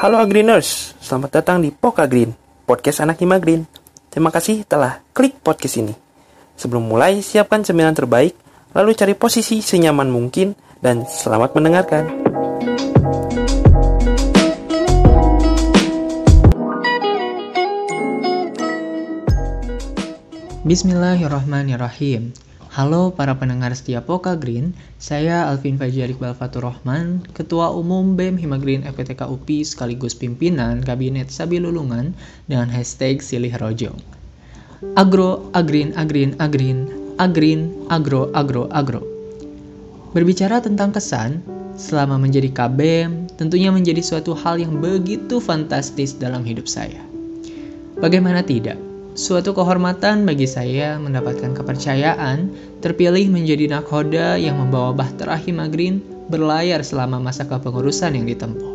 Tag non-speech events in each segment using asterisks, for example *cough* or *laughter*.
Halo Agriners, selamat datang di Poka Green, podcast anak Hima Green. Terima kasih telah klik podcast ini. Sebelum mulai, siapkan cemilan terbaik, lalu cari posisi senyaman mungkin, dan selamat mendengarkan. Bismillahirrahmanirrahim. Halo para pendengar setia Poka Green, saya Alvin Fajar Iqbal Fatur Rahman, Ketua Umum BEM Himagreen FPTK UPI sekaligus pimpinan Kabinet Sabilulungan dengan hashtag Silih Rojong. Agro, agrin, agrin, agrin, agrin, agro, agro, agro. Berbicara tentang kesan, selama menjadi KBM tentunya menjadi suatu hal yang begitu fantastis dalam hidup saya. Bagaimana tidak? Suatu kehormatan bagi saya mendapatkan kepercayaan terpilih menjadi nakhoda yang membawa Bahtera Himagrin berlayar selama masa kepengurusan yang ditempuh.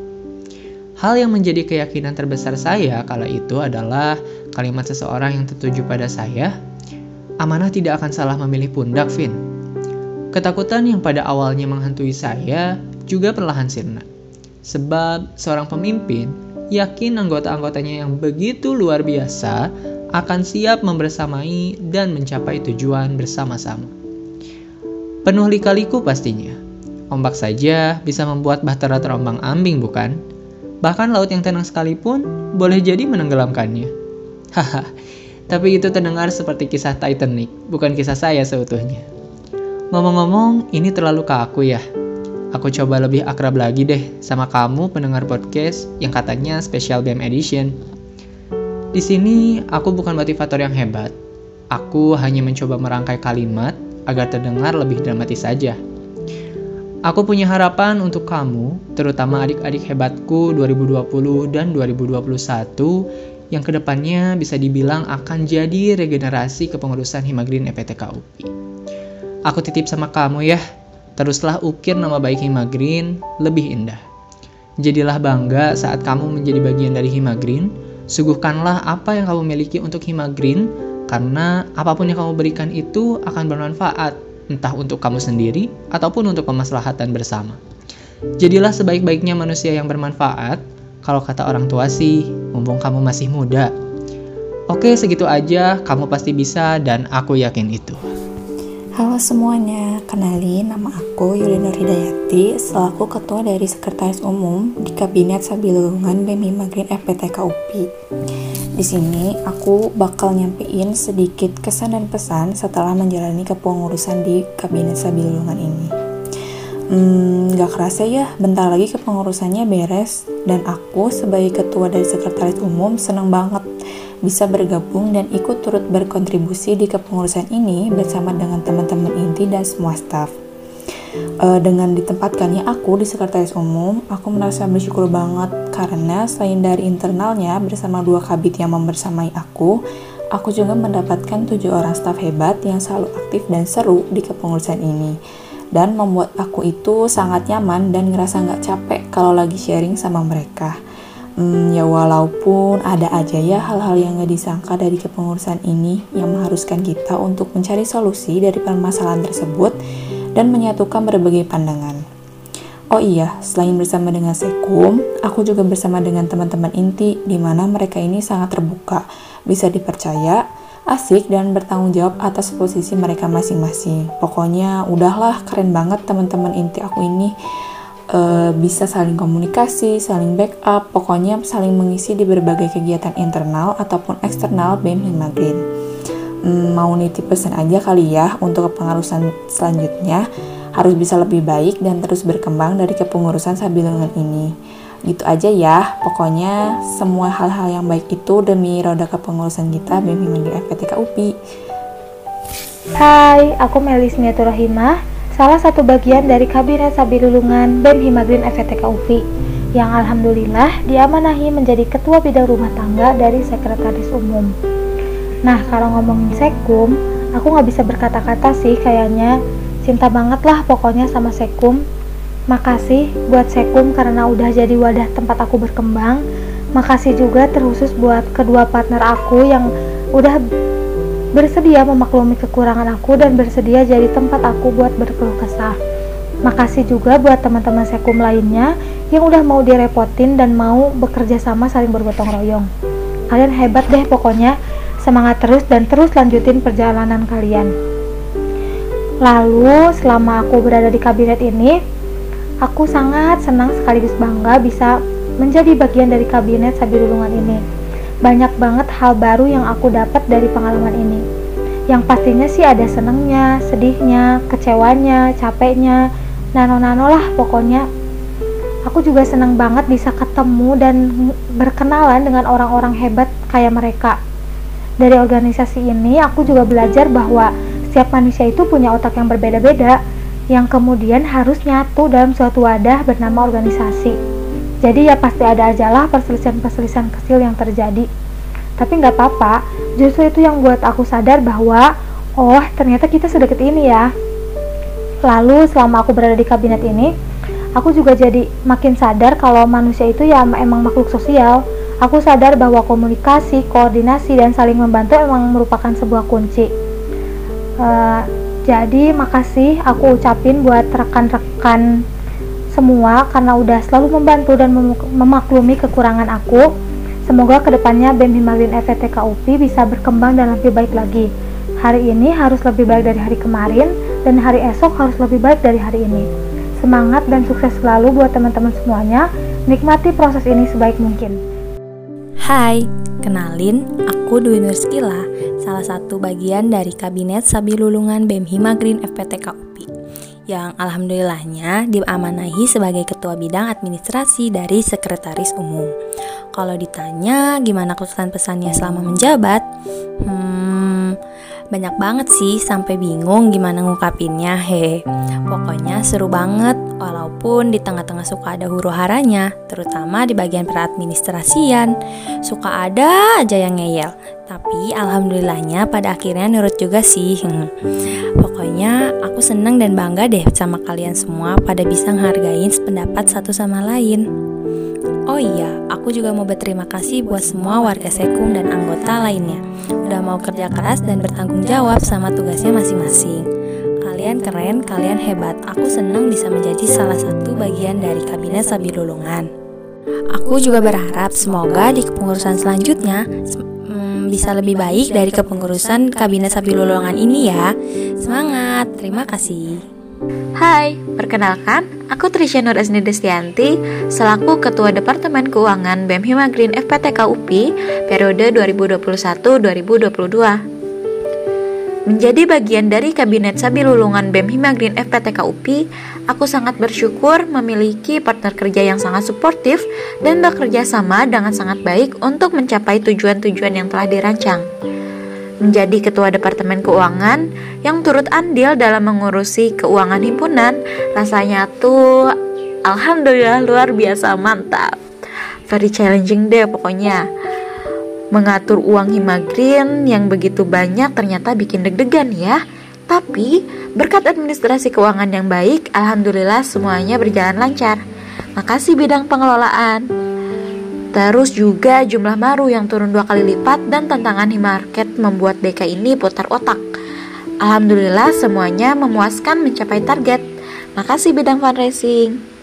Hal yang menjadi keyakinan terbesar saya kala itu adalah kalimat seseorang yang tertuju pada saya, amanah tidak akan salah memilih pundak, Vin. Ketakutan yang pada awalnya menghantui saya juga perlahan sirna. Sebab seorang pemimpin yakin anggota-anggotanya yang begitu luar biasa akan siap membersamai dan mencapai tujuan bersama-sama. Penuh lika-liku pastinya. Ombak saja bisa membuat bahtera terombang-ambing, bukan? Bahkan laut yang tenang sekalipun boleh jadi menenggelamkannya. Haha, tapi itu terdengar seperti kisah Titanic, bukan kisah saya seutuhnya. Ngomong-ngomong, ini terlalu kaku ya. Aku coba lebih akrab lagi deh sama kamu pendengar podcast yang katanya special BM edition. Di sini, aku bukan motivator yang hebat. Aku hanya mencoba merangkai kalimat agar terdengar lebih dramatis saja. Aku punya harapan untuk kamu, terutama adik-adik hebatku 2020 dan 2021 yang ke depannya bisa dibilang akan jadi regenerasi kepengurusan Himagrin EPTK UPI. Aku titip sama kamu ya, teruslah ukir nama baik Himagrin lebih indah. Jadilah bangga saat kamu menjadi bagian dari Himagrin, Suguhkanlah apa yang kamu miliki untuk Himagrin, karena apa pun yang kamu berikan itu akan bermanfaat, entah untuk kamu sendiri ataupun untuk kemaslahatan bersama. Jadilah sebaik-baiknya manusia yang bermanfaat, kalau kata orang tua sih, mumpung kamu masih muda. Oke, segitu aja, kamu pasti bisa dan aku yakin itu. Halo semuanya, kenalin nama aku Yuli Nur Hidayati selaku Ketua dari Sekretaris Umum di Kabinet Sabilulungan BEM Himagrin FPTK UPI. Di sini aku bakal nyampein sedikit kesan dan pesan setelah menjalani kepengurusan di Kabinet Sabilulungan ini. Hmm, gak kerasa ya, bentar lagi kepengurusannya beres dan aku sebagai Ketua dari Sekretaris Umum senang banget bisa bergabung dan ikut turut berkontribusi di kepengurusan ini bersama dengan teman-teman inti dan semua staf. Uh, dengan ditempatkannya aku di sekretaris umum, aku merasa bersyukur banget karena selain dari internalnya bersama dua kabit yang membersamai aku, aku juga mendapatkan tujuh orang staf hebat yang selalu aktif dan seru di kepengurusan ini dan membuat aku itu sangat nyaman dan ngerasa nggak capek kalau lagi sharing sama mereka. Hmm, ya walaupun ada aja ya hal-hal yang gak disangka dari kepengurusan ini yang mengharuskan kita untuk mencari solusi dari permasalahan tersebut dan menyatukan berbagai pandangan. Oh iya, selain bersama dengan Sekum, aku juga bersama dengan teman-teman inti di mana mereka ini sangat terbuka, bisa dipercaya, asik dan bertanggung jawab atas posisi mereka masing-masing. Pokoknya udahlah keren banget teman-teman inti aku ini e, bisa saling komunikasi, saling backup, pokoknya saling mengisi di berbagai kegiatan internal ataupun eksternal BEM Hima Green. Hmm, mau nitip pesan aja kali ya untuk kepengurusan selanjutnya harus bisa lebih baik dan terus berkembang dari kepengurusan sabilungan ini. Gitu aja ya, pokoknya semua hal-hal yang baik itu demi roda kepengurusan kita BEM Hima Green FPTK UPI. Hai, aku Melis Miaturahimah salah satu bagian dari Kabinet Sabilulungan BEM Himagrin FETK UPI yang alhamdulillah diamanahi menjadi Ketua Bidang Rumah Tangga dari Sekretaris Umum. Nah, kalau ngomongin Sekum, aku nggak bisa berkata-kata sih kayaknya. Cinta banget lah pokoknya sama Sekum. Makasih buat Sekum karena udah jadi wadah tempat aku berkembang. Makasih juga terkhusus buat kedua partner aku yang udah bersedia memaklumi kekurangan aku dan bersedia jadi tempat aku buat berkeluh kesah. Makasih juga buat teman-teman sekum lainnya yang udah mau direpotin dan mau bekerja sama saling bergotong royong. Kalian hebat deh pokoknya. Semangat terus dan terus lanjutin perjalanan kalian. Lalu selama aku berada di kabinet ini, aku sangat senang sekaligus bangga bisa menjadi bagian dari kabinet Sabilulungan ini. Banyak banget hal baru yang aku dapat dari pengalaman ini. Yang pastinya sih ada senangnya, sedihnya, kecewanya, capeknya, nano-nano lah pokoknya. Aku juga senang banget bisa ketemu dan berkenalan dengan orang-orang hebat kayak mereka. Dari organisasi ini, aku juga belajar bahwa setiap manusia itu punya otak yang berbeda-beda, yang kemudian harus nyatu dalam suatu wadah bernama organisasi. Jadi ya pasti ada aja lah perselisihan-perselisihan kecil yang terjadi. Tapi nggak apa-apa, justru itu yang buat aku sadar bahwa, oh ternyata kita sedekat ini ya. Lalu selama aku berada di kabinet ini, aku juga jadi makin sadar kalau manusia itu ya emang makhluk sosial. Aku sadar bahwa komunikasi, koordinasi, dan saling membantu emang merupakan sebuah kunci. Uh, jadi makasih aku ucapin buat rekan-rekan semua karena udah selalu membantu dan mem memaklumi kekurangan aku. Semoga ke depannya BEM Himaglin FETK UPI bisa berkembang dan lebih baik lagi. Hari ini harus lebih baik dari hari kemarin, dan hari esok harus lebih baik dari hari ini. Semangat dan sukses selalu buat teman-teman semuanya. Nikmati proses ini sebaik mungkin. Hai, kenalin, aku Dwi Nurskila, salah satu bagian dari Kabinet Sabilulungan BEM Himagreen FPTK UPI yang alhamdulillahnya diamanahi sebagai ketua bidang administrasi dari sekretaris umum. Kalau ditanya gimana kesan pesannya selama menjabat, hmm, banyak banget sih sampai bingung gimana ngungkapinnya he pokoknya seru banget walaupun di tengah-tengah suka ada huru haranya terutama di bagian peradministrasian suka ada aja yang ngeyel tapi alhamdulillahnya pada akhirnya nurut juga sih hmm. pokoknya aku seneng dan bangga deh sama kalian semua pada bisa ngehargain pendapat satu sama lain Oh iya, aku juga mau berterima kasih buat semua warga Sekung dan anggota lainnya. Udah mau kerja keras dan bertanggung jawab sama tugasnya masing-masing. Kalian keren, kalian hebat. Aku senang bisa menjadi salah satu bagian dari Kabinet Sabilulungan. Aku juga berharap semoga di kepengurusan selanjutnya bisa lebih baik dari kepengurusan Kabinet Sabilulungan ini ya. Semangat, terima kasih. Hai, perkenalkan, aku Trisha Nur Asni Destianti, selaku Ketua Departemen Keuangan BEM Himagreen FPTK UPI periode 2021-2022. Menjadi bagian dari Kabinet Sabilulungan BEM Himagreen FPTK UPI, aku sangat bersyukur memiliki partner kerja yang sangat suportif dan bekerja sama dengan sangat baik untuk mencapai tujuan-tujuan yang telah dirancang. Menjadi ketua departemen keuangan yang turut andil dalam mengurusi keuangan himpunan rasanya tuh alhamdulillah luar biasa mantap. Very challenging deh pokoknya. Mengatur uang himagrin yang begitu banyak ternyata bikin deg-degan ya tapi berkat administrasi keuangan yang baik alhamdulillah semuanya berjalan lancar makasih bidang pengelolaan Terus juga jumlah baru yang turun dua kali lipat dan tantangan di market membuat DK ini putar otak. Alhamdulillah semuanya memuaskan mencapai target. Makasih bidang fundraising.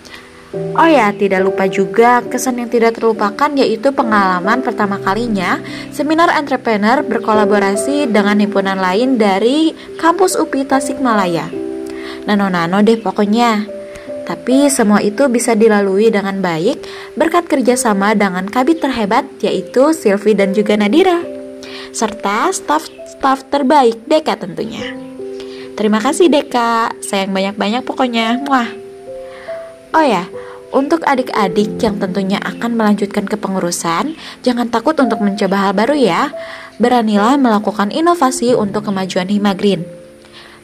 Oh ya, tidak lupa juga kesan yang tidak terlupakan yaitu pengalaman pertama kalinya seminar entrepreneur berkolaborasi dengan himpunan lain dari kampus UPI Tasikmalaya. Nano-nano deh pokoknya. Tapi semua itu bisa dilalui dengan baik berkat kerjasama dengan kabit terhebat yaitu Sylvie dan juga Nadira serta staf-staf terbaik Deka tentunya. Terima kasih Deka, sayang banyak-banyak pokoknya. Wah. Oh ya, untuk adik-adik yang tentunya akan melanjutkan kepengurusan, jangan takut untuk mencoba hal baru ya. Beranilah melakukan inovasi untuk kemajuan Himagreen.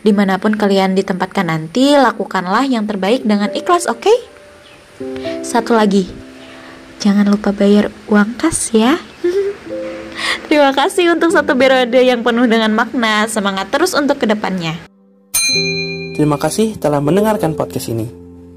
Di mana pun kalian ditempatkan nanti, lakukanlah yang terbaik dengan ikhlas, oke? Okay? Satu lagi, jangan lupa bayar uang kas ya. *laughs* Terima kasih untuk satu periode yang penuh dengan makna. Semangat terus untuk ke depannya. Terima kasih telah mendengarkan podcast ini.